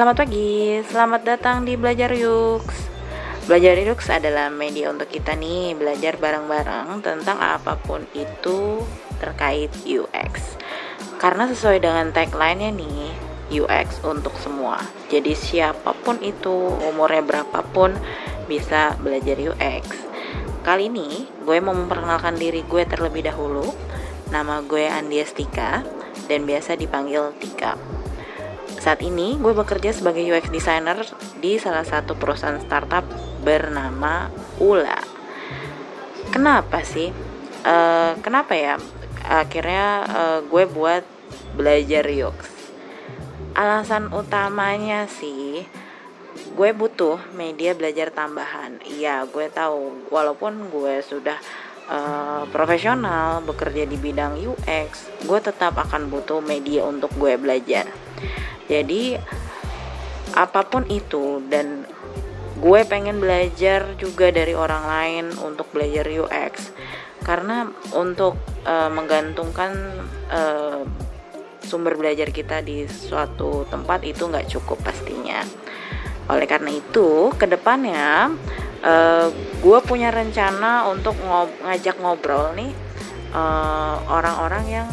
Selamat pagi, selamat datang di Belajar Yux. Belajar Yux adalah media untuk kita nih belajar bareng-bareng tentang apa pun itu terkait UX. Karena sesuai dengan tagline-nya nih, UX untuk semua. Jadi siapa pun itu, umurnya berapapun bisa belajar UX. Kali ini gue mau memperkenalkan diri gue terlebih dahulu. Nama gue Andiastika dan biasa dipanggil Tika. Saat ini gue bekerja sebagai UX designer di salah satu perusahaan startup bernama Ula. Kenapa sih? Uh, kenapa ya? Akhirnya uh, gue buat belajar UX. Alasan utamanya sih gue butuh media belajar tambahan. Iya, gue tahu walaupun gue sudah uh, profesional bekerja di bidang UX, gue tetap akan butuh media untuk gue belajar jadi apa pun itu dan gue pengen belajar juga dari orang lain untuk belajar UX karena untuk uh, menggantungkan uh, sumber belajar kita di suatu tempat itu nggak cukup pastinya. Oleh karena itu ke depannya uh, gue punya rencana untuk ngob ngajak ngobrol nih orang-orang uh, yang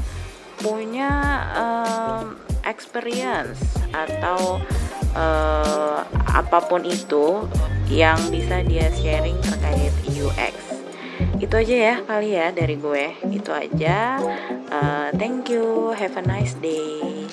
punya uh, experience atau uh, apa pun itu yang bisa dia sharing terkait UX itu aja ya kali ya dari gue. Itu aja. Uh, thank you. Have a nice day